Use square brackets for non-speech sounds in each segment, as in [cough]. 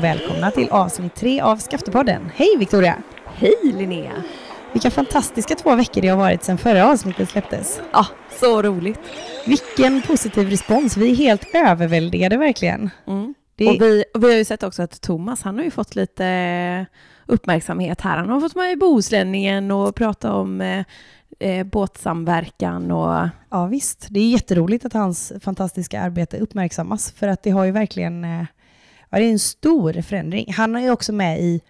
och välkomna till avsnitt tre av Skaftepodden. Hej Victoria! Hej Linnea! Vilka fantastiska två veckor det har varit sedan förra avsnittet släpptes. Ja, så roligt. Vilken positiv respons. Vi är helt överväldigade verkligen. Mm. Det- Och, vi, och vi har ju sett också att Thomas, han har ju fått lite uppmärksamhet här. Han har fått med i Bohuslänningen och prata om eh, eh, båtsamverkan och... Ja visst, det är jätteroligt att hans fantastiska arbete uppmärksammas för att det har ju verkligen, eh, ja det är en stor förändring. Han är ju också med i,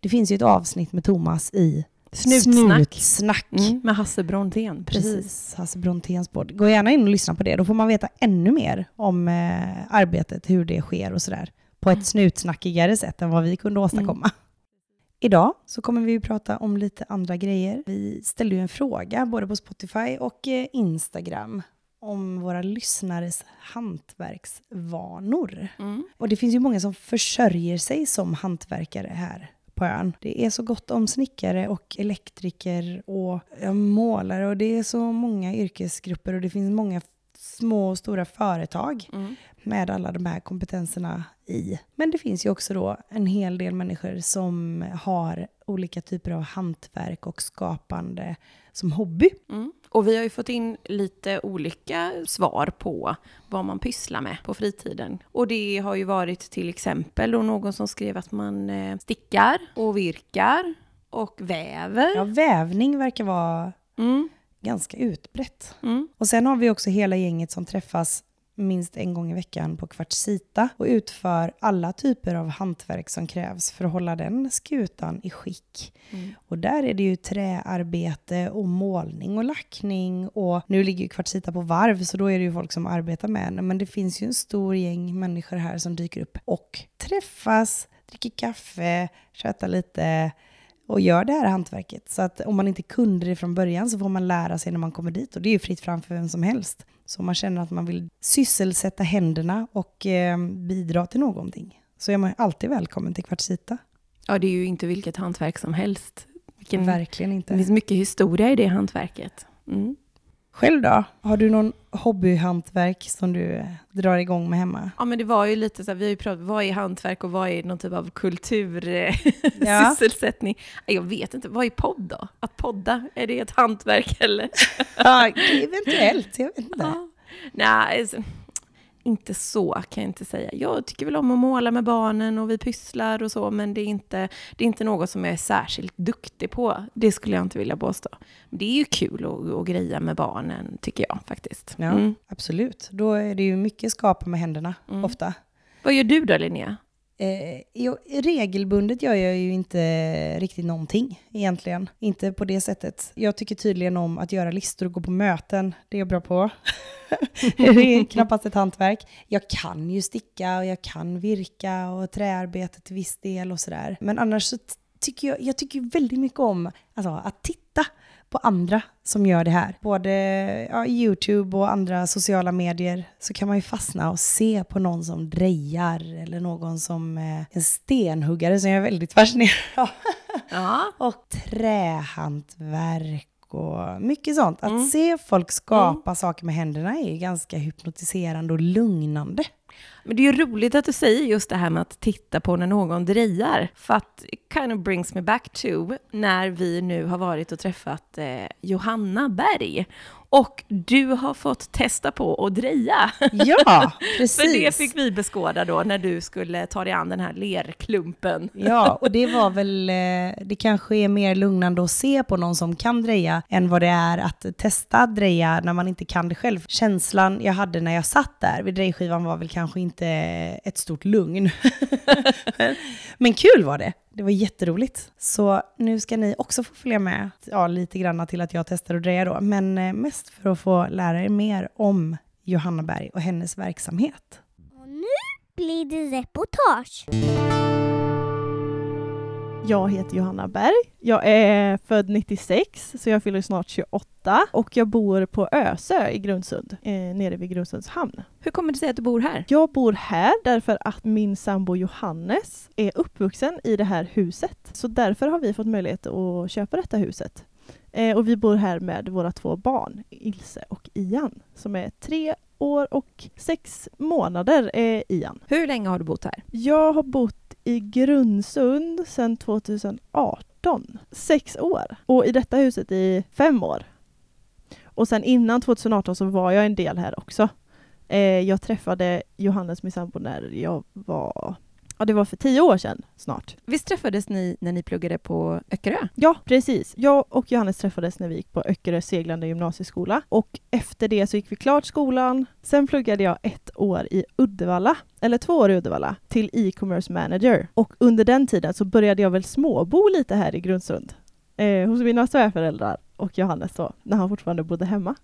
det finns ju ett avsnitt med Thomas i Snutsnack. Snutsnack. Mm, med Hasse Brontén, precis. Precis, Hasse Bronténs podd. Gå gärna in och lyssna på det, då får man veta ännu mer om eh, arbetet, hur det sker och sådär. På ett snutsnackigare sätt än vad vi kunde åstadkomma. Idag så kommer vi prata om lite andra grejer. Vi ställde ju en fråga både på Spotify och eh, Instagram om våra lyssnares hantverksvanor. Mm. Och det finns ju många som försörjer sig som hantverkare här på ön. Det är så gott om snickare och elektriker och målare och det är så många yrkesgrupper och det finns många små och stora företag Mm. med alla de här kompetenserna i. Men det finns ju också då en hel del människor som har olika typer av hantverk och skapande som hobby. Mm. Och vi har ju fått in lite olika svar på vad man pysslar med på fritiden. Och det har ju varit till exempel någon som skrev att man eh, stickar och virkar och väver. Ja, vävning verkar vara Mm. ganska utbrett. Mm. Och sen har vi också hela gänget som träffas minst en gång i veckan på Kvartsita och utför alla typer av hantverk som krävs för att hålla den skutan i skick. Mm. Och där är det ju träarbete och målning och lackning och nu ligger ju Kvartsita på varv så då är det ju folk som arbetar med den. Men det finns ju en stor gäng människor här som dyker upp och träffas, dricker kaffe, tjötar lite och gör det här hantverket. Så att om man inte kunde det från början så får man lära sig när man kommer dit och det är ju fritt fram för vem som helst. Så om man känner att man vill sysselsätta händerna och eh, bidra till någonting så är man alltid välkommen till Kvartsita. Ja, det är ju inte vilket hantverk som helst. Vilken, Verkligen det inte. finns mycket historia i det hantverket. Mm. Själv då? Har du någon hobbyhantverk som du eh, drar igång med hemma? Ja, men det var ju lite så här, vi har ju pratat, vad är hantverk och vad är någon typ av [laughs] Ja. kultursysselsättning? Jag vet inte, vad är podd då? Att podda, är det ett hantverk eller? [laughs] Ja, eventuellt. Jag vet inte. Ja. Nej, alltså, inte så kan jag inte säga. Jag tycker väl om att måla med barnen och vi pysslar och så, men det är inte, det är inte något som jag är särskilt duktig på. Det skulle jag inte vilja påstå. Men det är ju kul att, att greja med barnen, tycker jag faktiskt. Ja, Mm. absolut. Då är det ju mycket skapa med händerna, Mm. ofta. Vad gör du då, Linnea? Eh, regelbundet gör jag ju inte riktigt någonting egentligen. Inte på det sättet. Jag tycker tydligen om att göra listor och gå på möten. Det är jag bra på. [laughs] det är knappast ett hantverk. Jag kan ju sticka och jag kan virka och träarbete till viss del och sådär. Men annars så tycker jag, jag tycker väldigt mycket om alltså, att titta på andra som gör det här. Både ja, YouTube och andra sociala medier så kan man ju fastna och se på någon som drejar eller någon som eh, en stenhuggare som jag är väldigt fascinerad av. Ja. [laughs] Och trähantverk och mycket sånt. Att Mm. se folk skapa saker med händerna är ganska hypnotiserande och lugnande. Men det är ju roligt att du säger just det här med att titta på när någon drejar. För att it kind of brings me back to när vi nu har varit och träffat eh, Johanna Berg. Och du har fått testa på att dreja. Ja, precis. [laughs] För det fick vi beskåda då när du skulle ta dig an den här lerklumpen. Ja, [laughs] och det var väl, eh, det kanske är mer lugnande att se på någon som kan dreja än vad det är att testa dreja när man inte kan det själv. Känslan jag hade när jag satt där vid drejskivan var väl kanske Kanske inte ett stort lugn. [laughs] Men kul var det. Det var jätteroligt. Så nu ska ni också få följa med ja, lite grann till att jag testar att dreja då, men eh, mest för att få lära er mer om Johanna Berg och hennes verksamhet. Och nu blir det reportage. Jag heter Johanna Berg. Jag är född 96, så jag fyller snart 28 och jag bor på Ösö i Grundsund, eh, nere vid Grundsunds hamn. Hur kommer det sig att du bor här? Jag bor här därför att min sambo Johannes är uppvuxen i det här huset. Så därför har vi fått möjlighet att köpa detta huset. Eh, och vi bor här med våra två barn, Ilse och Ian, som är tre år och sex månader är Ian. Hur länge har du bott här? Jag har bott i Grundsund sedan 2018. Sex år. Och i detta huset i fem år. Och sen innan 2018 så var jag en del här också. Eh, jag träffade Johannes, min sambo, när jag var Ja, det var för tio år sedan snart. Visst träffades ni när ni pluggade på Öckerö? Ja, precis. Jag och Johannes träffades när vi gick på Öckerö seglande gymnasieskola. Och efter det så gick vi klart skolan. Sen pluggade jag ett år i Uddevalla, eller två år i Uddevalla, till e-commerce manager. Och under den tiden så började jag väl småbo lite här i Grundsund. Eh, hos mina svärföräldrar och Johannes då, när han fortfarande bodde hemma.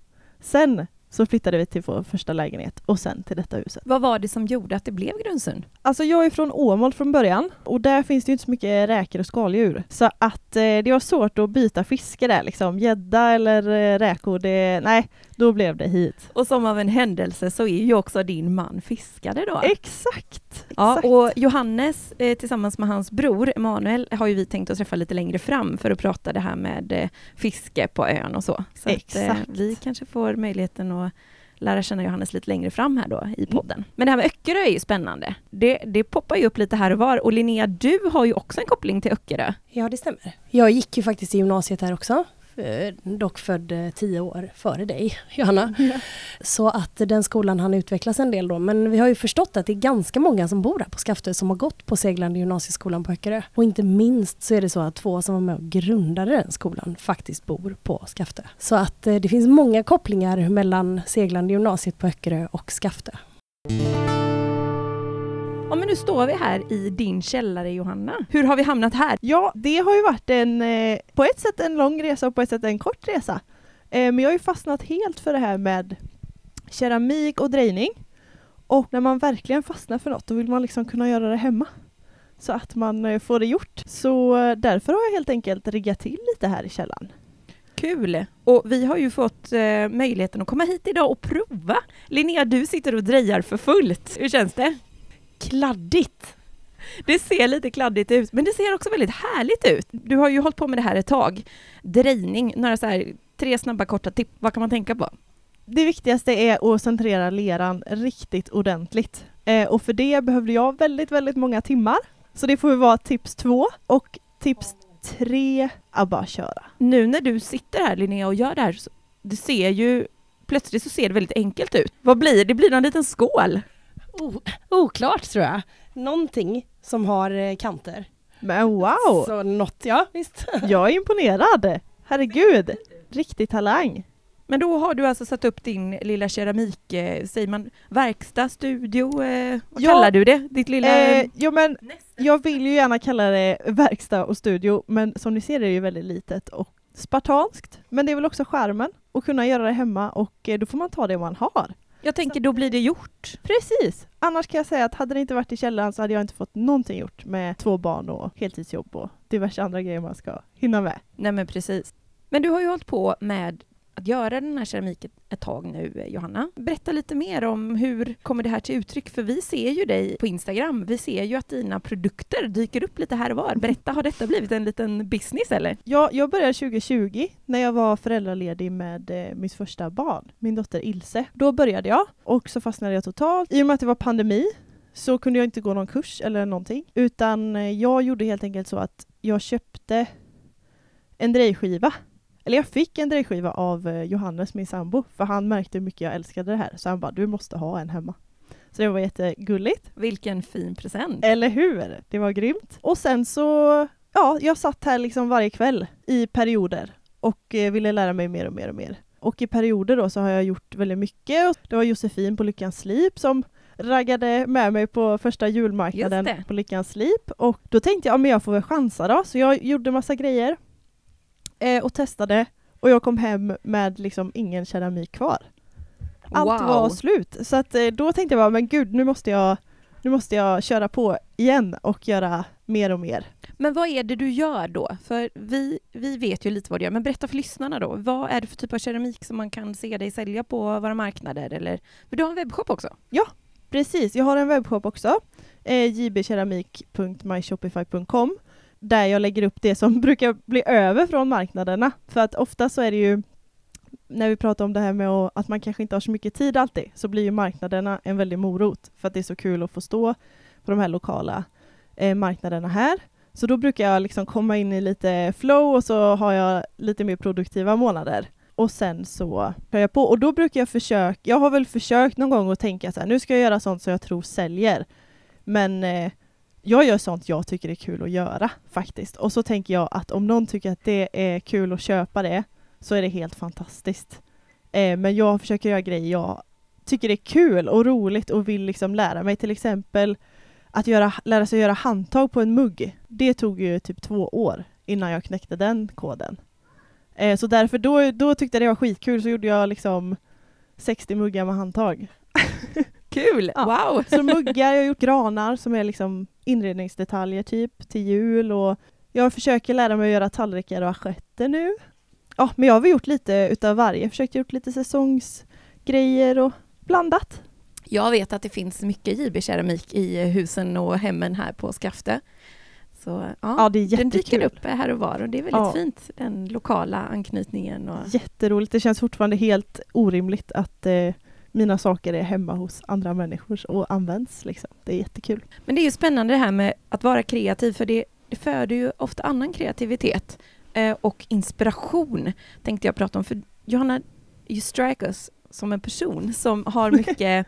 Sen så flyttade vi till vår första lägenhet och sen till detta huset. Vad var det som gjorde att det blev Grundsund? Alltså jag är från Åmål från början och där finns det inte så mycket räkor och skaldjur. Så att eh, det var svårt att byta fiske där liksom. Gädda eller eh, räkor, det, nej, då blev det hit. Och som av en händelse så är ju också din man fiskare då. Exakt! Ja, exakt. och Johannes eh, tillsammans med hans bror Emanuel har ju vi tänkt att träffa lite längre fram för att prata det här med eh, fiske på ön och så. så Att, eh, Exakt. vi kanske får möjligheten att lära känna Johannes lite längre fram här då i podden. Men det här med Öckerö är ju spännande. Det, det poppar ju upp lite här och var. Och Linnea, du har ju också en koppling till Öckerö. Ja, det stämmer. Jag gick ju faktiskt i gymnasiet här också. Eh, Dock född eh, tio år före dig, Johanna. Så att den skolan hann utvecklas en del då. Men vi har ju förstått att det är ganska många som bor här på Skaftö som har gått på seglande gymnasieskolan på Öckerö. Och inte minst så är det så att två som var med och grundade den skolan faktiskt bor på Skaftö. Så att eh, det finns många kopplingar mellan seglande gymnasiet på Öckerö och Skaftö. Ja, men nu står vi här i din källare Johanna. Hur har vi hamnat här? Ja, det har ju varit en, eh, på ett sätt en lång resa och på ett sätt en kort resa. Eh, men jag har ju fastnat helt för det här med keramik och drejning. Och när man verkligen fastnar för något, då vill man liksom kunna göra det hemma. Så att man eh, får det gjort. Så därför har jag helt enkelt riggat till lite här i källaren. Kul! Och vi har ju fått möjligheten att komma hit idag och prova. Linnea, du sitter och drejar för fullt. Hur känns det? Kladdigt! Det ser lite kladdigt ut, men det ser också väldigt härligt ut. Du har ju hållit på med det här ett tag. Drejning, några så här tre snabba korta tips. Vad kan man tänka på? Det viktigaste är att centrera leran riktigt ordentligt. Eh, och för det behövde jag väldigt, väldigt många timmar. Så det får vara tips två. Och tips tre, att bara köra. Nu när du sitter här Linnea och gör det här, så det ser ju plötsligt så ser det väldigt enkelt ut. Vad blir det? Det blir en liten skål. Oklart tror jag. Någonting som har eh, kanter. Men wow! Så något, ja visst. [laughs] Jag är imponerad! Herregud! Riktig talang! Men då har du alltså satt upp din lilla keramik, eh, säger man verkstad, studio, eh, vad Ja. kallar du det? Ditt lilla... Eh, jo men jag vill ju gärna kalla det verkstad och studio men som ni ser är det ju väldigt litet och spartanskt. Men det är väl också skärmen att kunna göra det hemma och då får man ta det man har. Jag tänker då blir det gjort. Precis! Annars kan jag säga att hade det inte varit i källaren så hade jag inte fått någonting gjort med två barn och heltidsjobb och diverse andra grejer man ska hinna med. Nej men precis. Men du har ju hållit på med att göra den här keramiken ett tag nu, Johanna. Berätta lite mer om hur kommer det här till uttryck? För vi ser ju dig på Instagram. Vi ser ju att dina produkter dyker upp lite här och var. Berätta, har detta blivit en liten business eller? Ja, jag började 2020 när jag var föräldraledig med eh, mitt första barn, min dotter Ilse. Då började jag och så fastnade jag totalt. I och med att det var pandemi så kunde jag inte gå någon kurs eller någonting utan eh, jag gjorde helt enkelt så att jag köpte en drejskiva. Eller jag fick en drejskiva av eh, Johannes, min sambo, för han märkte hur mycket jag älskade det här. Så han bara, du måste ha en hemma. Så det var jättegulligt. Vilken fin present. Eller hur? Det var grymt. Och sen så, ja, jag satt här liksom varje kväll i perioder och eh, ville lära mig mer och mer och mer. Och i perioder då så har jag gjort väldigt mycket. Det var Josefin på Lyckans Slip som raggade med mig på första julmarknaden på Lyckans Slip. Och då tänkte jag, ja, men jag får väl chansa då. Så jag gjorde massa grejer eh, och testade. Och jag kom hem med liksom ingen keramik kvar. Allt Wow. var slut. Så att, eh, då tänkte jag bara, men gud, nu måste jag, nu måste jag köra på igen och göra mer och mer. Men vad är det du gör då? För vi, vi vet ju lite vad du gör, men berätta för lyssnarna då. Vad är det för typ av keramik som man kan se dig sälja på våra marknader? Eller, för du har en webbshop också? Precis, jag har en webbshop också. Eh, jbkeramik.myshopify.com där jag lägger upp det som [laughs] brukar bli över från marknaderna. För att ofta så är det ju när vi pratar om det här med att man kanske inte har så mycket tid alltid så blir ju marknaderna en väldig morot för att det är så kul att få stå på de här lokala eh, marknaderna här. Så då brukar jag liksom komma in i lite flow och så har jag lite mer produktiva månader. Och sen så kör jag på och då brukar jag försöka, jag har väl försökt någon gång att tänka så här, nu ska jag göra sånt som jag tror säljer. Men eh, jag gör sånt jag tycker är kul att göra faktiskt. Och så tänker jag att om någon tycker att det är kul att köpa det så är det helt fantastiskt. Eh, men jag försöker göra grejer jag tycker det är kul och roligt och vill liksom lära mig. Till exempel att göra, lära sig göra handtag på en mugg. Det tog ju typ två år innan jag knäckte den koden. Eh, så därför då, då tyckte jag det var skitkul så gjorde jag liksom 60 muggar med handtag. [laughs] Kul! Ja. Wow! Så muggar, jag har gjort granar som är liksom inredningsdetaljer typ till jul och jag försöker lära mig att göra tallrikar och assietter nu. Ja, men jag har väl gjort lite utav varje, försökt gjort lite säsongsgrejer och blandat. Jag vet att det finns mycket JB-keramik i husen och hemmen här på Skafte. Så ja, Ja, det är den dyker jättekul. upp här och var och det är väldigt Ja. fint, den lokala anknytningen. Och... Jätteroligt, det känns fortfarande helt orimligt att eh, mina saker är hemma hos andra människor och används. Liksom. Det är jättekul. Men det är ju spännande det här med att vara kreativ för det, det föder ju ofta annan kreativitet eh, och inspiration tänkte jag prata om. För Johanna, you strike us som en person som har [laughs] mycket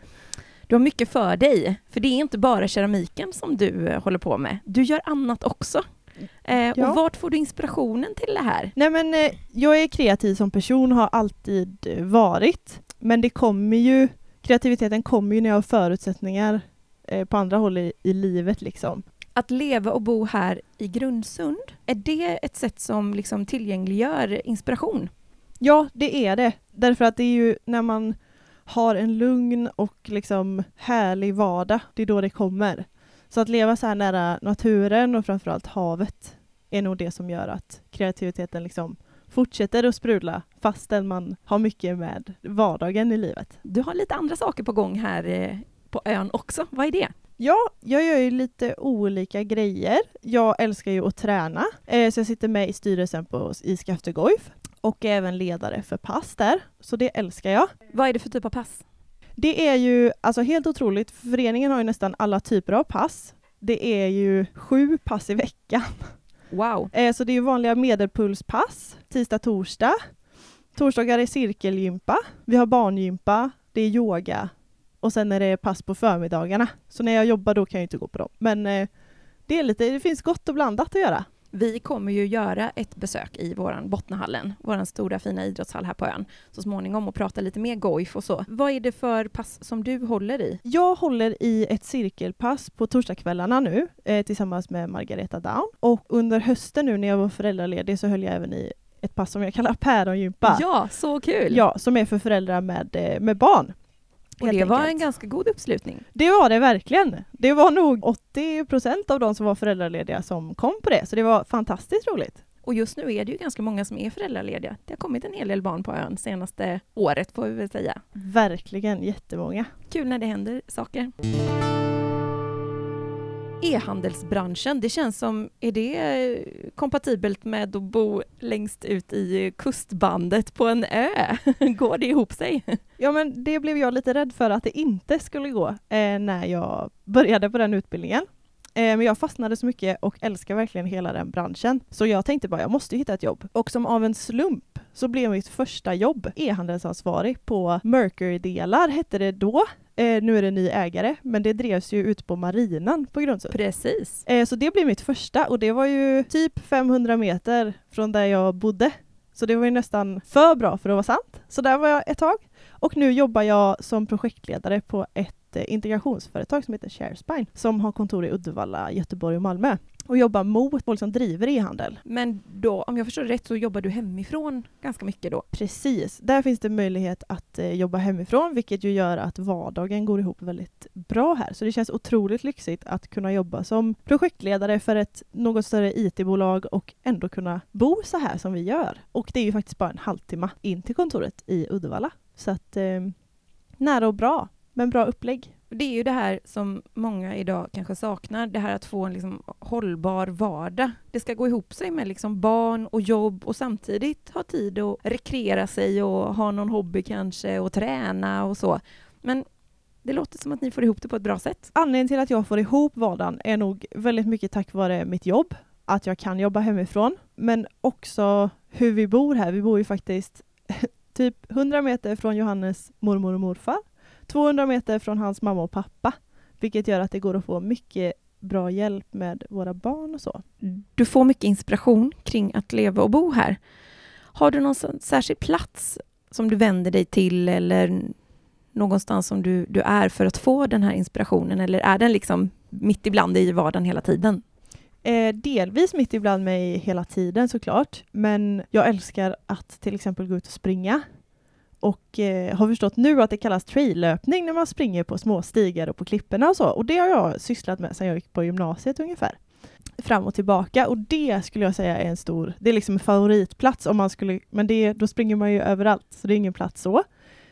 du har mycket för dig, för det är inte bara keramiken som du eh, håller på med. Du gör annat också. Eh, Ja. Och vart får du inspirationen till det här? Nej men eh, jag är kreativ som person, har alltid eh, varit. Men det kommer ju, kreativiteten kommer ju när jag har förutsättningar eh, på andra håll i, i livet liksom. Att leva och bo här i Grundsund, är det ett sätt som liksom tillgängliggör inspiration? Ja, det är det. Därför att det är ju när man har en lugn och liksom härlig vardag, det är då det kommer. Så att leva så här nära naturen och framförallt havet är nog det som gör att kreativiteten liksom fortsätter att sprudla fastän man har mycket med vardagen i livet. Du har lite andra saker på gång här eh, på ön också. Vad är det? Ja, jag gör ju lite olika grejer. Jag älskar ju att träna, eh, så jag sitter med i styrelsen på, i Skafte Goif och är även ledare för pass där, så det älskar jag. Vad är det för typ av pass? Det är ju alltså helt otroligt, föreningen har ju nästan alla typer av pass. Det är ju sju pass i veckan. [laughs] Wow. Eh, så det är ju vanliga medelpulspass, tisdag, torsdag. Torsdagar är cirkelgympa, vi har barngympa, det är yoga och sen är det pass på förmiddagarna. Så när jag jobbar då kan jag inte gå på dem. Men eh, det, är lite, det finns gott och blandat att göra. Vi kommer ju göra ett besök i våran Bottnahallen, våran stora fina idrottshall här på ön, så småningom och prata lite mer goif och så. Vad är det för pass som du håller i? Jag håller i ett cirkelpass på torsdagskvällarna nu eh, tillsammans med Margareta Down. Och under hösten nu när jag var föräldraledig så höll jag även i ett pass som jag kallar pärongympa. Ja, så kul! Ja, som är för föräldrar med, eh, med barn. Och det var enkelt. en ganska god uppslutning. Det var det verkligen. Det var nog 80 procent av de som var föräldralediga som kom på det, så det var fantastiskt roligt. Och just nu är det ju ganska många som är föräldralediga. Det har kommit en hel del barn på ön senaste året får vi väl säga. Verkligen jättemånga. Kul när det händer saker. E-handelsbranschen, det känns som, är det eh, kompatibelt med att bo längst ut i eh, kustbandet på en ö? [laughs] Går det ihop sig? Ja, men det blev jag lite rädd för att det inte skulle gå eh, när jag började på den utbildningen. Eh, men jag fastnade så mycket och älskar verkligen hela den branschen. Så jag tänkte bara, jag måste hitta ett jobb. Och som av en slump så blev mitt första jobb e-handelsansvarig på Mercury-delar, hette det då. Eh, nu är det ny ägare, men det drevs ju ut på marinan på Grundsund. Precis. Eh, så det blev mitt första och det var ju typ 500 meter från där jag bodde. Så det var ju nästan för bra för att vara sant. Så där var jag ett tag. Och nu jobbar jag som projektledare på ett eh, integrationsföretag som heter ShareSpine som har kontor i Uddevalla, Göteborg och Malmö och jobbar mot folk som driver e-handel. Men då, om jag förstår det rätt, så jobbar du hemifrån ganska mycket då? Precis, där finns det möjlighet att eh, jobba hemifrån vilket ju gör att vardagen går ihop väldigt bra här. Så det känns otroligt lyxigt att kunna jobba som projektledare för ett något större IT-bolag och ändå kunna bo så här som vi gör. Och det är ju faktiskt bara en halvtimme in till kontoret i Uddevalla. Så att eh, nära och bra, men bra upplägg. Det är ju det här som många idag kanske saknar, det här att få en liksom hållbar vardag. Det ska gå ihop sig med liksom barn och jobb och samtidigt ha tid att rekreera sig och ha någon hobby kanske och träna och så. Men Det låter som att ni får ihop det på ett bra sätt. Anledningen till att jag får ihop vardagen är nog väldigt mycket tack vare mitt jobb, att jag kan jobba hemifrån, men också hur vi bor här. Vi bor ju faktiskt [laughs] typ 100 meter från Johannes mormor och morfar, 200 meter från hans mamma och pappa, vilket gör att det går att få mycket bra hjälp med våra barn och så. Du får mycket inspiration kring att leva och bo här. Har du någon särskild plats som du vänder dig till eller någonstans som du, du är för att få den här inspirationen eller är den liksom mitt ibland i vardagen hela tiden? Eh, delvis mitt ibland mig hela tiden såklart, men jag älskar att till exempel gå ut och springa. Och eh, har förstått nu att det kallas trail-löpning när man springer på små stigar och på klipporna och så. Och det har jag sysslat med sedan jag gick på gymnasiet ungefär. Fram och tillbaka och det skulle jag säga är en stor, det är liksom en favoritplats om man skulle, men det, då springer man ju överallt så det är ingen plats så.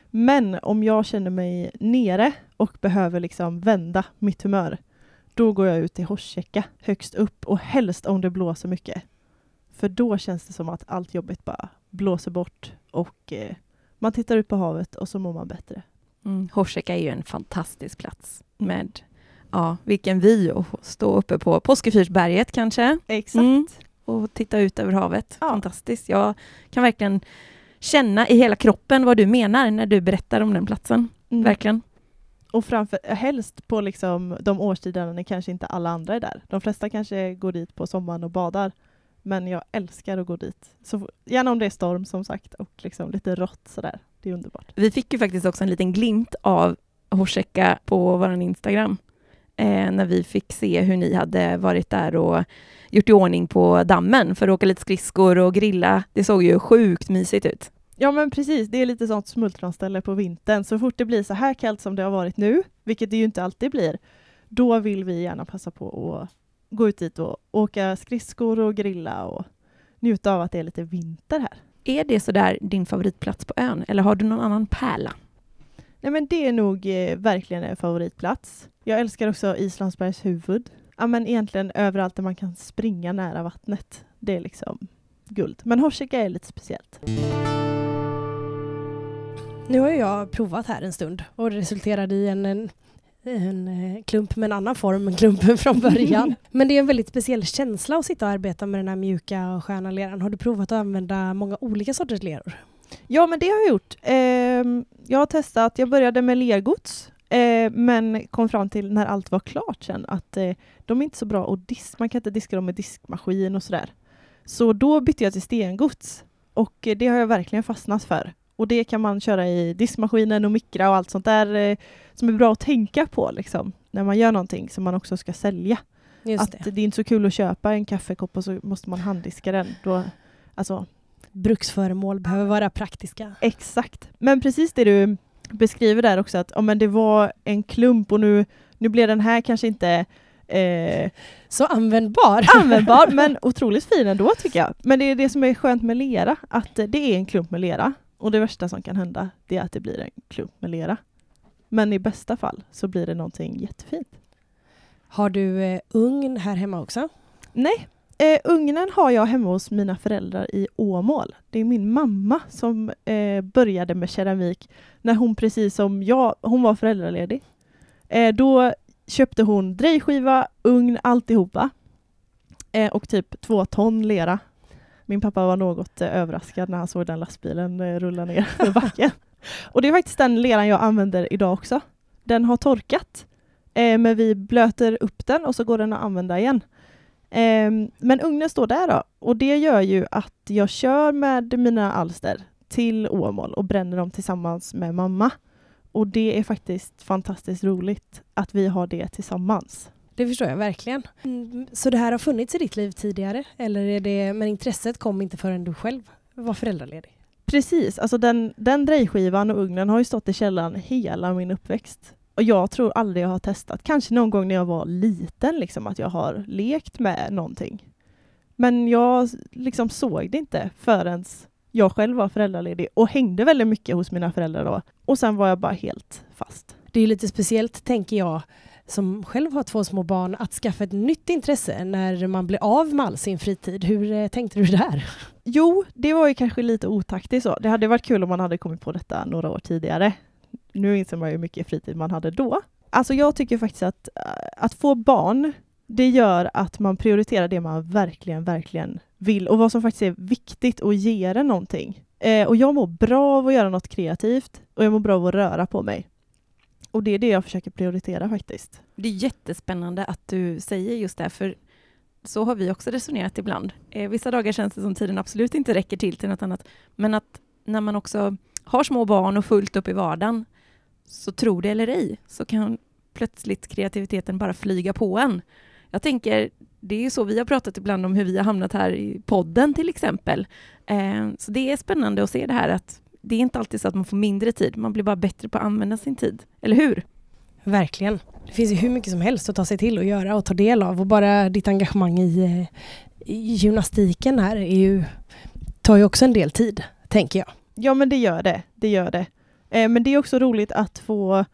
Men om jag känner mig nere och behöver liksom vända mitt humör, då går jag ut till Horsäcka högst upp och helst om det blåser mycket. För då känns det som att allt jobbigt bara blåser bort och eh, man tittar ut på havet och så mår man bättre. Mm. Horseka är ju en fantastisk plats med, ja, vilken vy att stå uppe på Påskefyrsberget kanske. Exakt. Mm. Och titta ut över havet. Ja. Fantastiskt. Jag kan verkligen känna i hela kroppen vad du menar när du berättar om den platsen. Mm. Verkligen. Och framför, helst på liksom de årstiderna när kanske inte alla andra är där. De flesta kanske går dit på sommaren och badar. Men jag älskar att gå dit. Så, gärna om det är storm som sagt och liksom lite rått sådär. Det är underbart. Vi fick ju faktiskt också en liten glimt av Horseka på vår Instagram. Eh, när vi fick se hur ni hade varit där och gjort i ordning på dammen för att åka lite skridskor och grilla. Det såg ju sjukt mysigt ut. Ja men precis, det är lite sånt smultronställe på vintern. Så fort det blir så här kallt som det har varit nu, vilket det ju inte alltid blir, då vill vi gärna passa på att gå ut dit och åka skridskor och grilla och njuta av att det är lite vinter här. Är det sådär din favoritplats på ön eller har du någon annan pärla? Nej men det är nog eh, verkligen en favoritplats. Jag älskar också Islandsbergs huvud. Ja men egentligen överallt där man kan springa nära vattnet. Det är liksom guld. Men Horseka är lite speciellt. Nu har jag provat här en stund och det resulterade i en, en, en eh, klump med en annan form än klumpen från början. [laughs] Men det är en väldigt speciell känsla att sitta och arbeta med den här mjuka och sköna leran. Har du provat att använda många olika sorters leror? Ja men det har jag gjort. Ehm, jag har testat, jag började med lergods eh, men kom fram till när allt var klart sen att eh, de är inte så bra att diska, man kan inte diska dem med diskmaskin och sådär. Så då bytte jag till stengods och det har jag verkligen fastnat för. Och det kan man köra i diskmaskinen och mikra och allt sånt där eh, som är bra att tänka på liksom, när man gör någonting som man också ska sälja. Just att det. det. är inte så kul att köpa en kaffekopp och så måste man handdiska den. Då, alltså, Bruksföremål behöver vara praktiska. Exakt. Men precis det du beskriver där också, att ja, men det var en klump och nu, nu blev den här kanske inte eh, Så användbar. användbar, [laughs] men otroligt fin ändå tycker jag. Men det är det som är skönt med lera, att det är en klump med lera. Och det värsta som kan hända, det är att det blir en klump med lera. Men i bästa fall så blir det någonting jättefint. Har du eh, ugn här hemma också? Nej, eh, ugnen har jag hemma hos mina föräldrar i Åmål. Det är min mamma som eh, började med keramik när hon precis som jag, hon var föräldraledig. Eh, då köpte hon drejskiva, ugn, alltihopa. Eh, och typ två ton lera. Min pappa var något eh, överraskad när han såg den lastbilen eh, rulla ner [laughs] för backen. och det är faktiskt den leran jag använder idag också. Den har torkat, eh, men vi blöter upp den och så går den att använda igen. Ehm, men ugnen står där då och det gör ju att jag kör med mina alster till Åmål och bränner dem tillsammans med mamma. Och det är faktiskt fantastiskt roligt att vi har det tillsammans. Det förstår jag verkligen. Mm, Så det här har funnits i ditt liv tidigare? Eller är det, men intresset kom inte förrän du själv var föräldraledig? Precis, alltså den, den drejskivan och ugnen har ju stått i källaren hela min uppväxt. Och jag tror aldrig jag har testat, kanske någon gång när jag var liten, liksom, att jag har lekt med någonting. Men jag liksom såg det inte förrän jag själv var föräldraledig och hängde väldigt mycket hos mina föräldrar då. Och sen var jag bara helt fast. Det är lite speciellt, tänker jag, som själv har två små barn, att skaffa ett nytt intresse när man blir av med all sin fritid. Hur eh, tänkte du där? Jo, det var ju kanske lite otaktiskt så. Det hade varit kul om man hade kommit på detta några år tidigare. nu inser man ju hur mycket fritid man hade då. Alltså jag tycker faktiskt att, eh, att få barn, det gör att man prioriterar det man verkligen, verkligen vill och vad som faktiskt är viktigt och ger en någonting. Eh, och jag mår bra av att göra något kreativt och jag mår bra av att röra på mig. Och det är det jag försöker prioritera faktiskt. Det är jättespännande att du säger just det, för så har vi också resonerat ibland. Eh, vissa dagar känns det som tiden absolut inte räcker till till något annat, men att när man också har små barn och fullt upp i vardagen, så tro det eller ej, så kan plötsligt kreativiteten bara flyga på en. Jag tänker, det är ju så vi har pratat ibland om hur vi har hamnat här i podden till exempel. Eh, så det är spännande att se det här att det är inte alltid så att man får mindre tid, man blir bara bättre på att använda sin tid. Eller hur? Verkligen. Det finns ju hur mycket som helst att ta sig till och göra och ta del av och bara ditt engagemang i, eh, i gymnastiken här är ju, tar ju också en del tid, tänker jag. Ja men det gör det, det gör det. Eh, men det är också roligt att få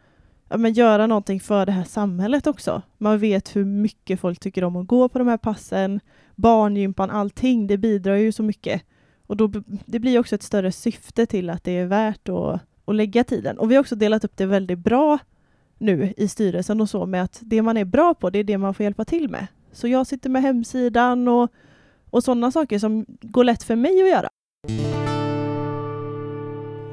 ja, men göra någonting för det här samhället också. Man vet hur mycket folk tycker om att gå på de här passen, barngympan, allting, det bidrar ju så mycket. Och då, det blir också ett större syfte till att det är värt att, att lägga tiden. Och vi har också delat upp det väldigt bra nu i styrelsen och så med att det man är bra på, det är det man får hjälpa till med. Så jag sitter med hemsidan och, och sådana saker som går lätt för mig att göra.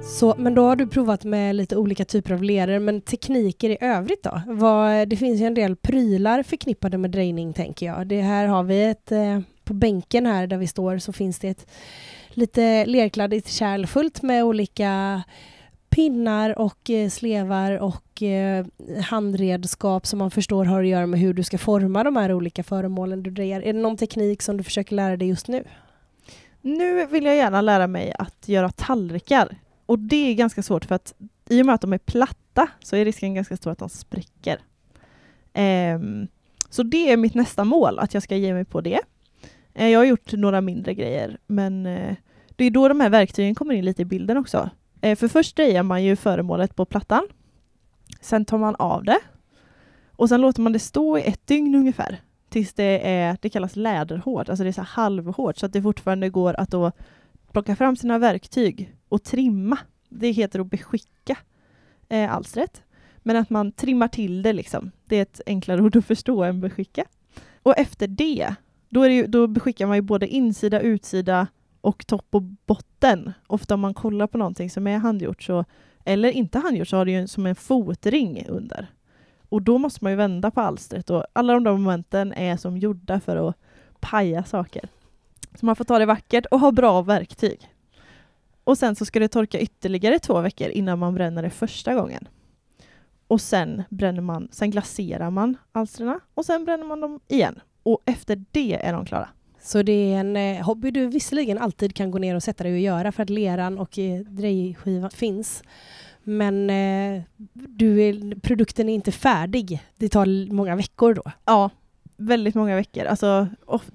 Så, men då har du provat med lite olika typer av leror, men tekniker i övrigt då? Vad, det finns ju en del prylar förknippade med drejning, tänker jag. Det här har vi ett, eh, på bänken här där vi står så finns det ett lite lerkladdigt kärl fullt med olika pinnar och eh, slevar och eh, handredskap som man förstår har att göra med hur du ska forma de här olika föremålen du drejar. Är det någon teknik som du försöker lära dig just nu? Nu vill jag gärna lära mig att göra tallrikar. Och det är ganska svårt för att i och med att de är platta så är risken ganska stor att de spricker. Um, så det är mitt nästa mål, att jag ska ge mig på det. Eh, jag har gjort några mindre grejer, men eh, det är då de här verktygen kommer in lite i bilden också. Eh, för först drejar man ju föremålet på plattan. Sen tar man av det. Och sen låter man det stå i ett dygn ungefär. Tills det är, det kallas läderhårt, alltså det är så halvhårt så att det fortfarande går att då plocka fram sina verktyg och trimma. Det heter att beskicka eh, alstret. Men att man trimmar till det liksom. Det är ett enklare [laughs] ord att förstå än beskicka. Och efter det, då, är det ju, då skickar man ju både insida, utsida och topp och botten. Ofta om man kollar på någonting som är handgjort så, eller inte handgjort så har det ju som en fotring under. Och då måste man ju vända på alstret och alla de där momenten är som gjorda för att paja saker. Så man får ta det vackert och ha bra verktyg. Och sen så ska det torka ytterligare två veckor innan man bränner det första gången. Och sen bränner man, sen glaserar man alstren och sen bränner man dem igen. Och efter det är de klara. Så det är en eh, hobby du visserligen alltid kan gå ner och sätta dig och göra för att leran och eh, drejskivan finns. Men eh, du är, produkten är inte färdig. Det tar många veckor då. Ja, väldigt många veckor. Alltså,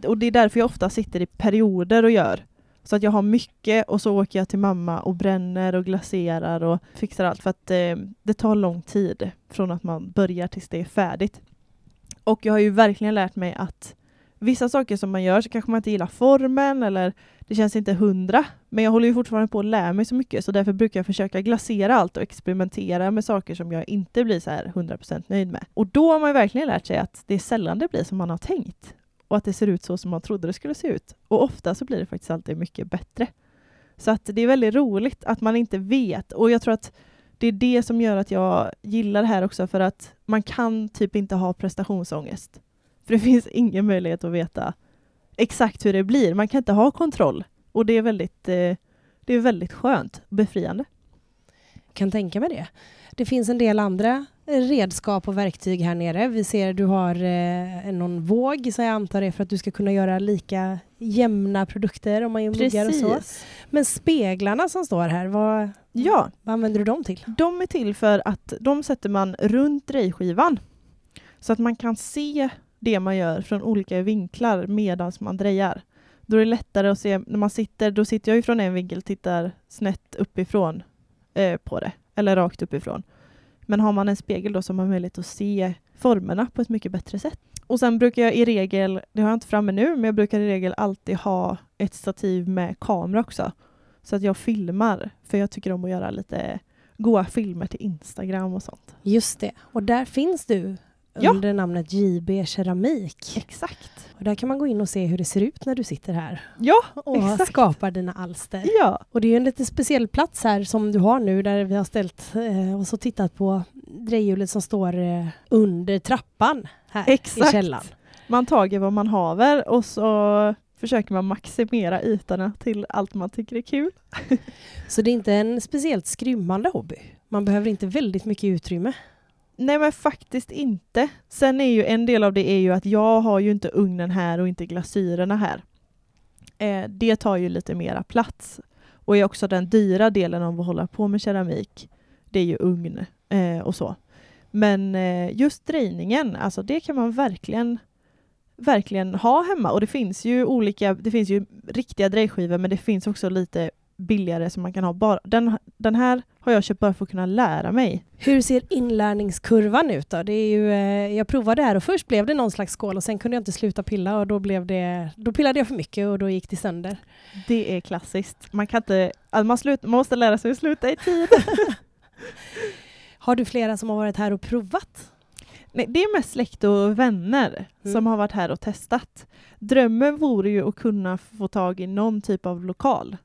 och det är därför jag ofta sitter i perioder och gör. Så att jag har mycket och så åker jag till mamma och bränner och glaserar och fixar allt för att eh, det tar lång tid från att man börjar tills det är färdigt. Och jag har ju verkligen lärt mig att vissa saker som man gör så kanske man inte gillar formen eller det känns inte hundra. Men jag håller ju fortfarande på att lära mig så mycket så därför brukar jag försöka glasera allt och experimentera med saker som jag inte blir så här 100% nöjd med. Och då har man ju verkligen lärt sig att det är sällan det blir som man har tänkt och att det ser ut så som man trodde det skulle se ut. Och ofta så blir det faktiskt alltid mycket bättre. Så att det är väldigt roligt att man inte vet och jag tror att det är det som gör att jag gillar det här också för att man kan typ inte ha prestationsångest. För det [laughs] finns ingen möjlighet att veta exakt hur det blir. Man kan inte ha kontroll och det är väldigt, eh, det är väldigt skönt och befriande. Jag kan tänka mig det. Det finns en del andra redskap och verktyg här nere. Vi ser att du har eh, någon våg, så jag antar det för att du ska kunna göra lika jämna produkter om man gör muggar och så. Men speglarna som står här, vad, ja. vad använder du dem till? De är till för att de sätter man runt drejskivan så att man kan se det man gör från olika vinklar medan man drejar. Då är det lättare att se, när man sitter, då sitter jag ju från en vinkel och tittar snett uppifrån eh, på det, eller rakt uppifrån. Men har man en spegel då så har man möjlighet att se formerna på ett mycket bättre sätt. Och sen brukar jag i regel, det har jag inte framme nu, men jag brukar i regel alltid ha ett stativ med kamera också. Så att jag filmar, för jag tycker om att göra lite goa filmer till Instagram och sånt. Just det. Och där finns du Ja. under namnet JB Keramik. Exakt. Och där kan man gå in och se hur det ser ut när du sitter här Ja, och exakt. skapar dina alster. Ja, Och det är en lite speciell plats här som du har nu där vi har ställt eh, och så tittat på drejhjulet som står eh, under trappan här Exakt. i källaren. man tager vad man haver och så försöker man maximera ytorna till allt man tycker är kul. [laughs] Så det är inte en speciellt skrymmande hobby. Man behöver inte väldigt mycket utrymme. Nej men faktiskt inte. Sen är ju en del av det är ju att jag har ju inte ugnen här och inte glasyrerna här. Eh, det tar ju lite mera plats. Och är också den dyra delen av att hålla på med keramik. Det är ju ugn eh, och så. Men eh, just drejningen, alltså det kan man verkligen verkligen ha hemma. Och det finns ju olika, det finns ju riktiga drejskivor men det finns också lite billigare som man kan ha bara. Den, den här har jag köpt bara för att kunna lära mig. Hur ser inlärningskurvan ut då? Det är ju, eh, jag provade här och först blev det någon slags skål och sen kunde jag inte sluta pilla och då, blev det, då pillade jag för mycket och då gick det sönder. Det är klassiskt. Man, kan inte, alltså man, slut, man måste lära sig att sluta i tid. [laughs] Har du flera som har varit här och provat? Nej, det är mest släkt och vänner Mm. som har varit här och testat. Drömmen vore ju att kunna få tag i någon typ av lokal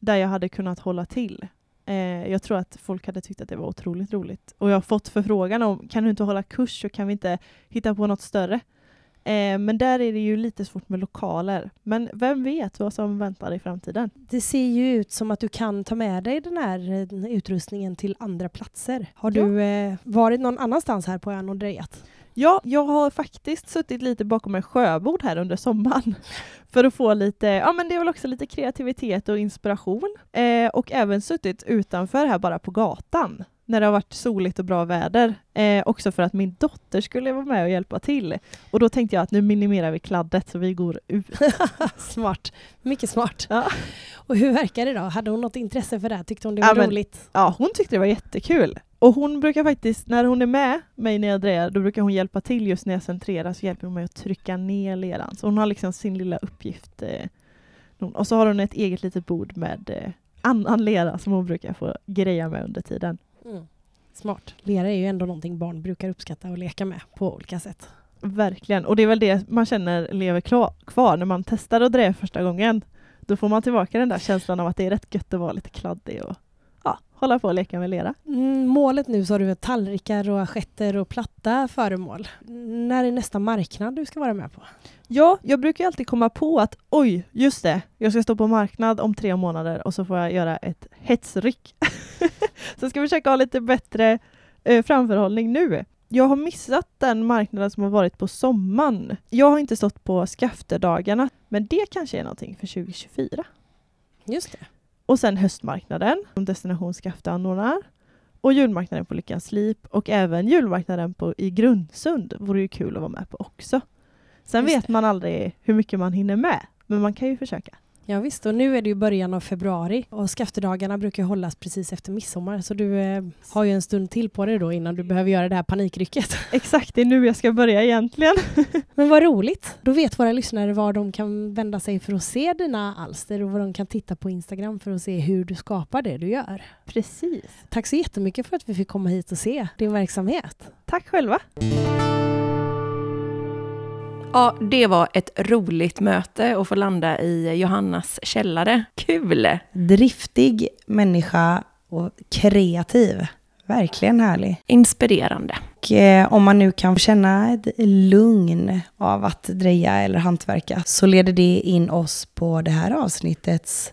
där jag hade kunnat hålla till. Eh, jag tror att folk hade tyckt att det var otroligt roligt. Och jag har fått förfrågan om kan du inte hålla kurs så kan vi inte hitta på något större. Eh, men där är det ju lite svårt med lokaler. Men vem vet vad som väntar i framtiden? Det ser ju ut som att du kan ta med dig den här eh, utrustningen till andra platser. Har Ja. du eh, varit någon annanstans här på ön och drejat? Ja, jag har faktiskt suttit lite bakom en sjöbord här under sommaren [laughs] för att få lite, ja men det är väl också lite kreativitet och inspiration. Eh, och även suttit utanför här bara på gatan när det har varit soligt och bra väder. Eh, också för att min dotter skulle vara med och hjälpa till. Och då tänkte jag att nu minimerar vi kladdet så vi går ut. [laughs] smart. Mycket smart. Ja. Och hur verkar det då? Hade hon något intresse för det? Tyckte hon det Ja, var men- roligt? Ja, hon tyckte det var jättekul. Och hon brukar faktiskt, när hon är med mig när jag drejar, då brukar hon hjälpa till just när jag centrerar, så hjälper hon mig att trycka ner leran. Så hon har liksom sin lilla uppgift. Eh, och så har hon ett eget litet bord med eh, annan lera som hon brukar få greja med under tiden. Mm. Smart. Lera är ju ändå någonting barn brukar uppskatta och leka med på olika sätt. Verkligen. Och det är väl det man känner lever kvar när man testar att dreja första gången. Då får man tillbaka den där känslan av att det är rätt gött att vara lite kladdig och ja, hålla på och leka med lera. Mm, målet nu så du tallrikar och assietter och platta föremål. När är nästa marknad du ska vara med på? Ja, jag brukar alltid komma på att oj, just det, jag ska stå på marknad om tre månader och så får jag göra ett hetsryck. [laughs] så jag ska försöka ha lite bättre eh, framförhållning nu. Jag har missat den marknaden som har varit på sommaren. Jag har inte stått på skaftedagarna, men det kanske är någonting för 2024. Just det. Och sen höstmarknaden, som Destination Skafte anordnar. Och julmarknaden på Lyckans Slip och även julmarknaden på, i Grundsund vore ju kul att vara med på också. Sen Just vet det. man aldrig hur mycket man hinner med, men man kan ju försöka. Ja, visst, och nu är det ju början av februari och skaftedagarna brukar hållas precis efter midsommar så du eh, har ju en stund till på dig då innan du behöver göra det här panikrycket. [laughs] Exakt, det är nu jag ska börja egentligen. [laughs] Men vad roligt! Då vet våra lyssnare var de kan vända sig för att se dina alster och vad de kan titta på Instagram för att se hur du skapar det du gör. Precis. Tack så jättemycket för att vi fick komma hit och se din verksamhet. Tack själva. Ja, det var ett roligt möte att få landa i Johannas källare. Kul! Driftig människa och kreativ. Verkligen härlig. Inspirerande. Och eh, om man nu kan känna ett lugn av att dreja eller hantverka så leder det in oss på det här avsnittets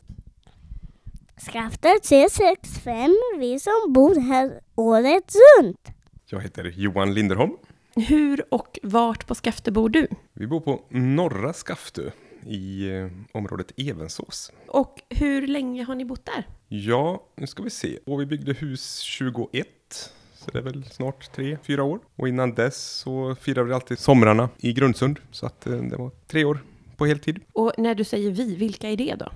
Skaftet C65, vi som bor här året runt. Jag heter Johan Linderholm. Hur och vart på Skafte bor du? Vi bor på norra Skaftö i eh, området Evensås. Och hur länge har ni bott där? Ja, nu ska vi se. Och vi byggde hus 21, så det är väl snart tre, fyra år. Och innan dess så firade vi alltid somrarna i Grundsund, så att eh, det var tre år på heltid. Och när du säger vi, vilka är det då?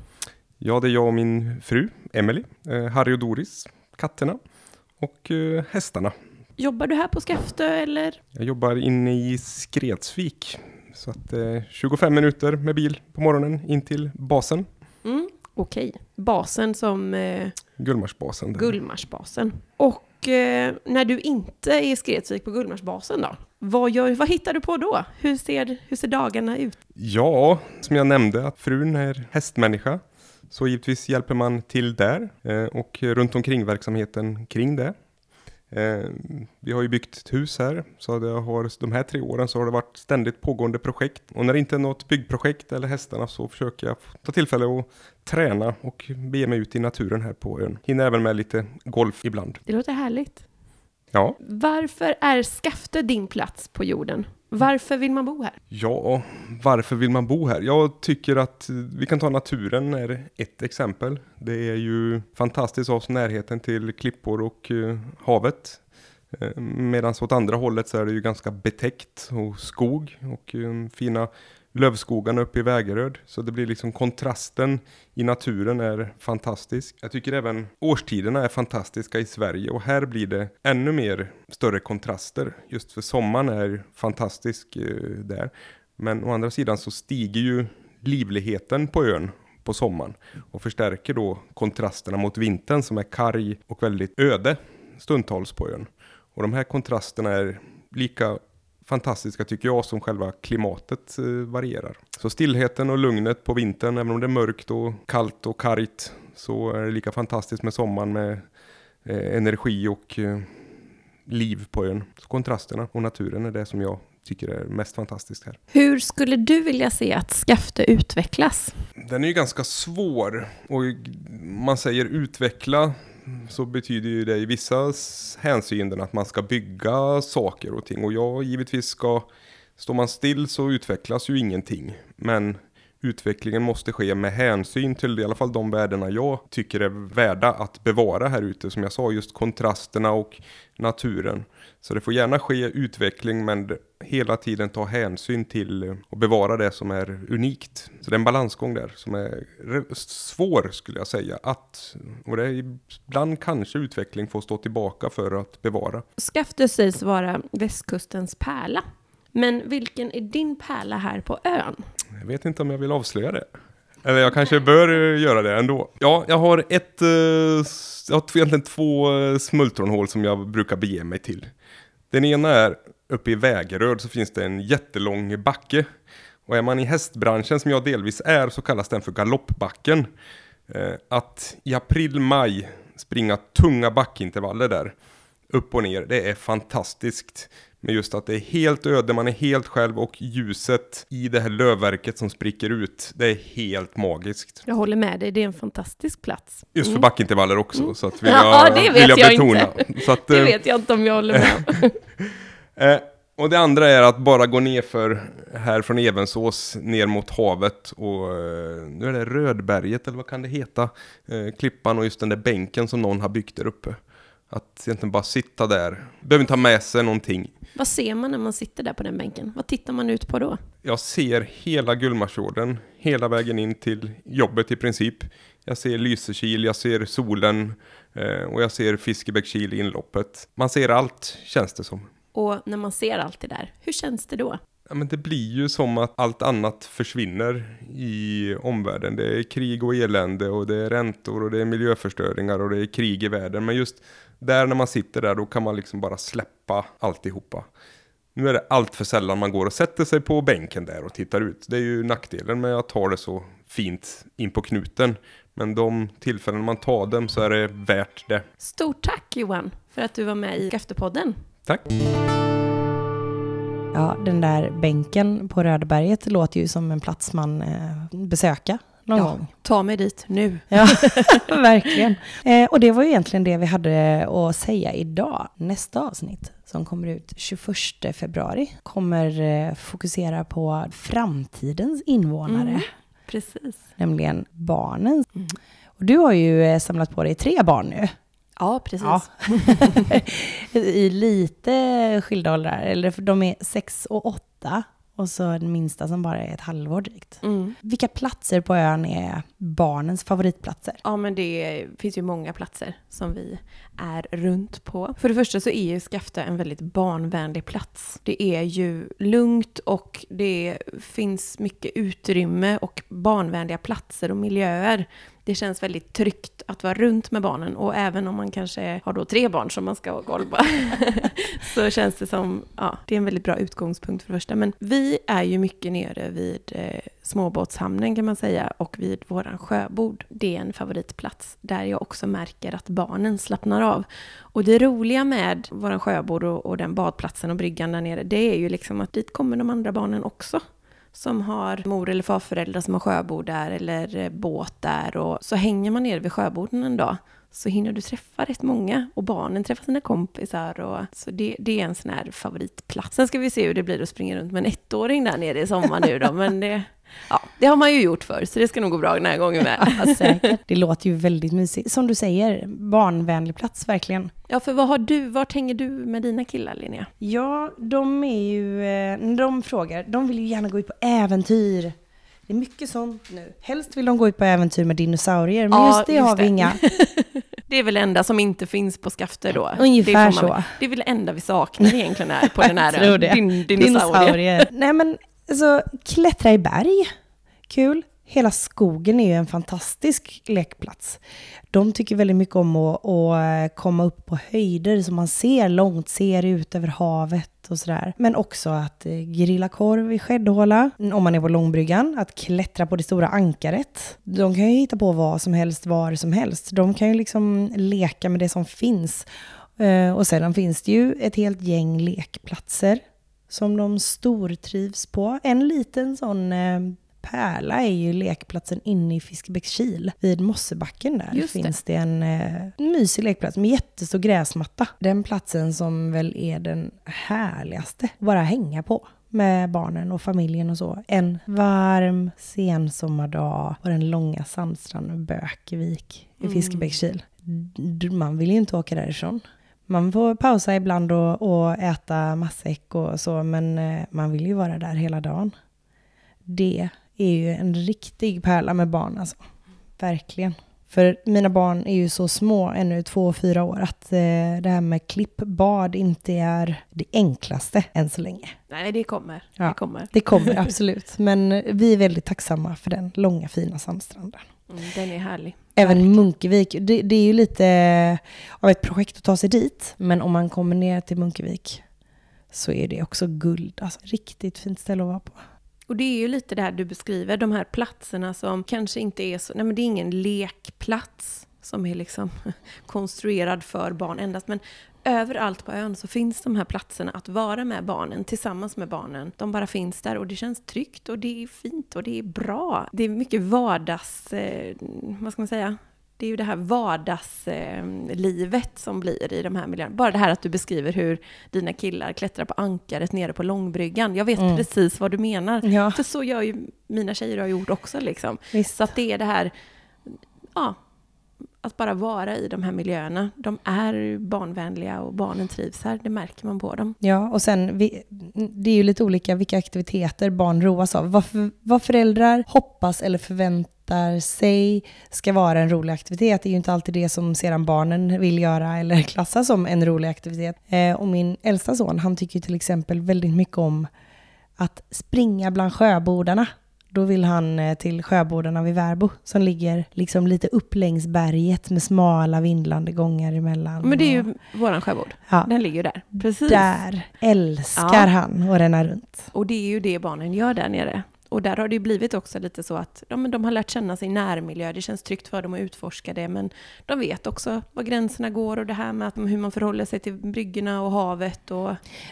Ja, det är jag och min fru, Emily, eh, Harry och Doris, katterna och hästarna. Jobbar du här på Skaftö eller? Jag jobbar inne i Skredsvik, så att eh, 25 minuter med bil på morgonen in till basen. Mm, Okej. Basen som... Eh, Gullmarsbasen. Gullmarsbasen. Och eh, när du inte är i Skredsvik på Gullmarsbasen då? Vad, gör, vad hittar du på då? Hur ser, hur ser dagarna ut? Ja, som jag nämnde, att frun är hästmänniska. Så givetvis hjälper man till där eh, och runt omkring verksamheten kring det. Eh, vi har ju byggt ett hus här, så det har, de här tre åren så har det varit ständigt pågående projekt. Och när det inte är något byggprojekt eller hästarna så försöker jag ta tillfälle att träna och bege mig ut i naturen här på ön. Hinner även med lite golf ibland. Det låter härligt. Ja, Varför är Skafte din plats på jorden? Varför vill man bo här? Ja, varför vill man bo här? Jag tycker att vi kan ta naturen är ett exempel. Det är ju fantastiskt av närheten till klippor och eh, havet. Eh, Medan åt andra hållet så är det ju ganska betäckt och skog och eh, fina lövskogarna uppe i Vägeröd. Så det blir liksom kontrasten i naturen är fantastisk. Jag tycker även årstiderna är fantastiska i Sverige och här blir det ännu mer större kontraster. Just för sommaren är fantastisk eh, där. Men å andra sidan så stiger ju livligheten på ön på sommaren och förstärker då kontrasterna mot vintern som är karg och väldigt öde stundtals på ön. Och de här kontrasterna är lika fantastiska tycker jag som själva klimatet eh, varierar. Så stillheten och lugnet på vintern, även om det är mörkt och kallt och kargt, så är det lika fantastiskt med sommaren med eh, energi och eh, liv på ön. Så kontrasterna och naturen är det som jag tycker är mest fantastiskt här. Hur skulle du vilja se att Skafte utvecklas? Den är ju ganska svår och man säger utveckla så betyder ju det i vissa hänseenden att man ska bygga saker och ting. Och jag givetvis ska står man still så utvecklas ju ingenting. Men utvecklingen måste ske med hänsyn till i alla fall de värdena jag tycker är värda att bevara här ute som jag sa just kontrasterna och naturen så det får gärna ske utveckling men hela tiden ta hänsyn till och bevara det som är unikt. Så det är en balansgång där som är svår skulle jag säga att, och det är ibland kanske utveckling får stå tillbaka för att bevara. Skaftö sägs vara västkustens pärla. Men vilken är din pärla här på ön? Jag vet inte om jag vill avslöja det. Eller jag kanske bör eh, göra det ändå. Ja, jag har ett, eh, jag har egentligen två eh, smultronhål som jag brukar bege mig till. Den ena är uppe i Vägeröd så finns det en jättelång backe. Och är man i hästbranschen som jag delvis är så kallas den för galoppbacken. Att i april-maj springa tunga backintervaller där, upp och ner, det är fantastiskt. Men just att det är helt öde, man är helt själv och ljuset i det här lövverket som spricker ut, det är helt magiskt. Jag håller med dig, det är en fantastisk plats. Just för Mm. backintervaller också, så att [laughs] vill Ja, jag, det vet vill jag jag betona. inte. [laughs] Så att, Det eh, vet jag inte om jag håller med. [laughs] Eh, och det andra är att bara gå ner för här från Evensås ner mot havet och eh, nu är det Rödberget eller vad kan det heta? Klippan och just den där bänken som någon har byggt där uppe. Att egentligen bara sitta där. Behöver inte ha med sig någonting. Vad ser man när man sitter där på den bänken? Vad tittar man ut på då? Jag ser hela Gullmarsfjorden hela vägen in till jobbet i princip. Jag ser Lysekil, jag ser solen eh, och jag ser Fiskebäckskil i inloppet. Man ser allt känns det som. Och när man ser allt det där, hur känns det då? Ja, men det blir ju som att allt annat försvinner i omvärlden. Det är krig och elände och det är räntor och det är miljöförstöringar och det är krig i världen. Men just där när man sitter där då kan man liksom bara släppa alltihopa. Nu är det allt för sällan man går och sätter sig på bänken där och tittar ut. Det är ju nackdelen med att ta det så fint in på knuten. Men de tillfällen man tar dem så är det värt det. Stort tack Johan för att du var med i Efterpodden. Tack! Ja, den där bänken på Rödberget låter ju som en plats man eh, besöka någon Ja. gång. Ta mig dit nu. Ja, [laughs] [laughs] verkligen. Eh, och det var ju egentligen det vi hade att säga idag. Nästa avsnitt som kommer ut 21 februari kommer eh, fokusera på framtidens invånare, Mm. Precis. nämligen barnen. Mm. Och du har ju eh, samlat på dig tre barn nu. Ja, precis. Ja. [laughs] I lite skilda åldrar, eller för de är sex och åtta. Och så den minsta som bara är ett halvår drygt. Mm. Vilka platser på ön är barnens favoritplatser? Ja, men det finns ju många platser som vi är runt på. För det första så är ju Skafta en väldigt barnvänlig plats. Det är ju lugnt och det finns mycket utrymme och barnvänliga platser och miljöer. det känns väldigt tryggt att vara runt med barnen. Och även om man kanske har då tre barn som man ska ha koll på, [laughs] så känns det som, ja, det är en väldigt bra utgångspunkt för det första. Men vi är ju mycket nere vid eh, småbåtshamnen kan man säga och vid våran sjöbord. Det är en favoritplats där jag också märker att barnen slappnar av. Och det roliga med våran sjöbord och, och den badplatsen och bryggan där nere, det är ju liksom att dit kommer de andra barnen också som har mor eller farföräldrar som har sjöbord där eller eh, båt där. Och så hänger man ner vid sjöborden en dag så hinner du träffa rätt många och barnen träffar sina kompisar. Och, så det, det är en sån här favoritplats. Sen ska vi se hur det blir att springa runt med en ettåring där nere i sommar nu då, men det, ja, det har man ju gjort för så det ska nog gå bra den här gången med. Ja, säkert. Det låter ju väldigt mysigt. Som du säger, barnvänlig plats verkligen. Ja, för vad har du, vart hänger du med dina killar Linnea? Ja, de är ju, eh, när de frågar, de vill ju gärna gå ut på äventyr. Det är mycket sånt nu. Helst vill de gå ut på äventyr med dinosaurier, men Ja, just det just har vi det. inga. [laughs] Det är väl det enda som inte finns på Skafter då? Ungefär det man- så. Det är väl det enda vi saknar egentligen här på den här [laughs] ön. Din, dinosaurier. Nej men, alltså klättra i berg, kul. Hela skogen är ju en fantastisk lekplats. De tycker väldigt mycket om att, att eh, komma upp på höjder så man ser långt, ser ut över havet och sådär. Men också att eh, grilla korv i skäddhåla, mm, om man är på långbryggan. Att klättra på det stora ankaret. De kan ju hitta på vad som helst, var som helst. De kan ju liksom leka med det som finns. Eh, och sedan finns det ju ett helt gäng lekplatser som de stortrivs på. En liten sån eh, pärla är ju lekplatsen inne i Fiskebäckskil. Vid Mossebacken där Just det. finns det en eh, mysig lekplats med jättestor gräsmatta. Den platsen som väl är den härligaste att bara hänga på med barnen och familjen och så. En varm sensommardag på den långa sandstranden Bökevik i Mm. Fiskebäckskil. D- Man vill ju inte åka därifrån. Man får pausa ibland och, och äta matsäck och så, men eh, man vill ju vara där hela dagen. Det är ju en riktig pärla med barn alltså. Verkligen. För mina barn är ju så små, ännu två och fyra år, att eh, det här med klippbad inte är det enklaste än så länge. Nej, det kommer. Ja. Det kommer. Det kommer [laughs] absolut, men vi är väldigt tacksamma för den långa fina sandstranden. Mm, den är härlig. Även Munkevik, det, det är ju lite av ett projekt att ta sig dit. Men om man kommer ner till Munkevik så är det också guld. Alltså riktigt fint ställe att vara på. Och det är ju lite det här du beskriver, de här platserna som kanske inte är så, nej men det är ingen lekplats som är liksom [laughs] konstruerad för barn endast, men överallt på ön så finns de här platserna att vara med barnen, tillsammans med barnen. De bara finns där och det känns tryggt och det är fint och det är bra. Det är mycket vardags, eh, vad ska man säga, det är ju det här vardagslivet som blir i de här miljöerna. Bara det här att du beskriver hur dina killar klättrar på ankaret nere på långbryggan. Jag vet Mm. precis vad du menar. Ja, För så gör ju mina tjejer har gjort också. Liksom. Så att det är det här, ja, att bara vara i de här miljöerna. De är barnvänliga och barnen trivs här, det märker man på dem. Ja, och sen, vi, det är ju lite olika vilka aktiviteter barn roas av. Vad, för, vad föräldrar hoppas eller förväntar sig ska vara en rolig aktivitet det är ju inte alltid det som sedan barnen vill göra eller [laughs] klassas som en rolig aktivitet. Eh, och min äldsta son, han tycker ju till exempel väldigt mycket om att springa bland sjöbordarna. Då vill han eh, till sjöbordarna vid Värbo som ligger liksom lite upp längs berget med smala vindlande gångar emellan. Men det är ju våran sjöbord. ja, Den ligger ju där. Precis. där älskar Ja. han att ränna runt. Och det är ju det barnen gör där nere. Och där har det ju blivit också lite så att ja, men de har lärt känna sin närmiljö. Det känns tryggt för dem att utforska det. Men de vet också var gränserna går och det här med att, hur man förhåller sig till bryggorna och havet. Och,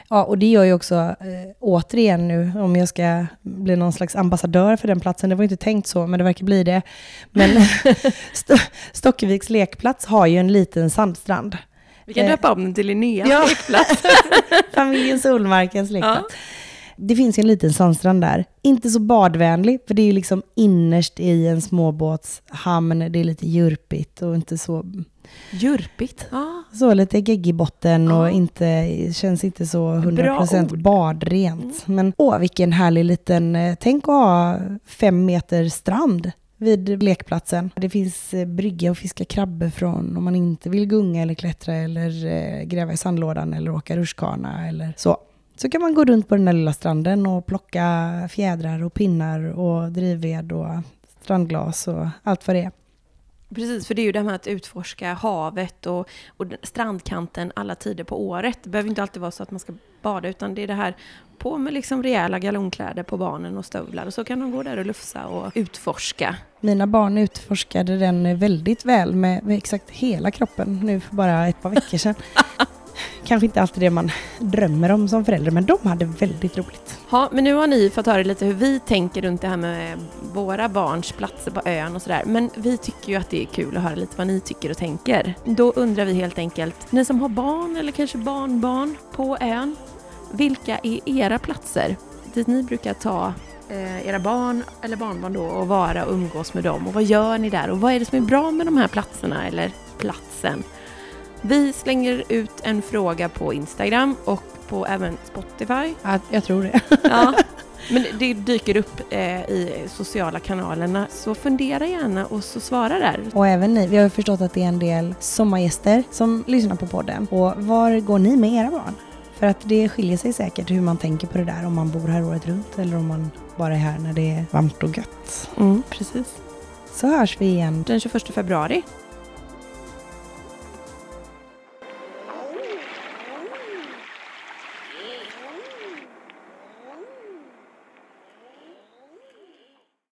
Ja, och det gör ju också, eh, återigen nu, om jag ska bli någon slags ambassadör för den platsen, det var ju inte tänkt så, men det verkar bli det. Men [laughs] St- Stockeviks lekplats har ju en liten sandstrand. vi kan Eh, döpa om den till Linneas ja. lekplats. [laughs] Familjen Solmarkens lekplats. Det finns ju en liten sandstrand där. Inte så badvänlig, för det är ju liksom innerst i en småbåtshamn. Det är lite jurpigt och inte så Djurpigt. Ja. Så lite geggig botten och Ja. inte, känns inte så 100% ord. badrent. Men åh, vilken härlig liten, eh, tänk att ha fem meter strand vid lekplatsen. Det finns eh, brygga och fiska krabbor från om man inte vill gunga eller klättra eller eh, gräva i sandlådan eller åka rutschkana eller så. Så kan man gå runt på den där lilla stranden och plocka fjädrar och pinnar och drivved och strandglas och allt vad det är. Precis, för det är ju det här med att utforska havet och, och strandkanten alla tider på året. Det behöver inte alltid vara så att man ska bada, utan det är det här på med liksom rejäla galonkläder på barnen och stövlar. Och så kan de gå där och lufsa och utforska. Mina barn utforskade den väldigt väl med, med exakt hela kroppen nu för bara ett par veckor sedan. [laughs] Kanske inte alltid det man drömmer om som förälder, men de hade väldigt roligt. Ja, men nu har ni fått höra lite hur vi tänker runt det här med våra barns platser på ön och sådär. Men vi tycker ju att det är kul att höra lite vad ni tycker och tänker. Då undrar vi helt enkelt, ni som har barn eller kanske barnbarn på ön, vilka är era platser dit ni brukar ta eh, era barn eller barnbarn då och vara och umgås med dem? Och vad gör ni där? Och vad är det som är bra med de här platserna eller platsen? Vi slänger ut en fråga på Instagram och på även Spotify. Ja, jag tror det. Ja, [laughs] men det dyker upp eh, i sociala kanalerna, så fundera gärna och så svara där. Och även ni, vi har ju förstått att det är en del sommargäster som lyssnar på podden. Och var går ni med era barn? För att det skiljer sig säkert hur man tänker på det där om man bor här året runt eller om man bara är här när det är varmt och gött. Mm, precis. Så hörs vi igen Den 21 februari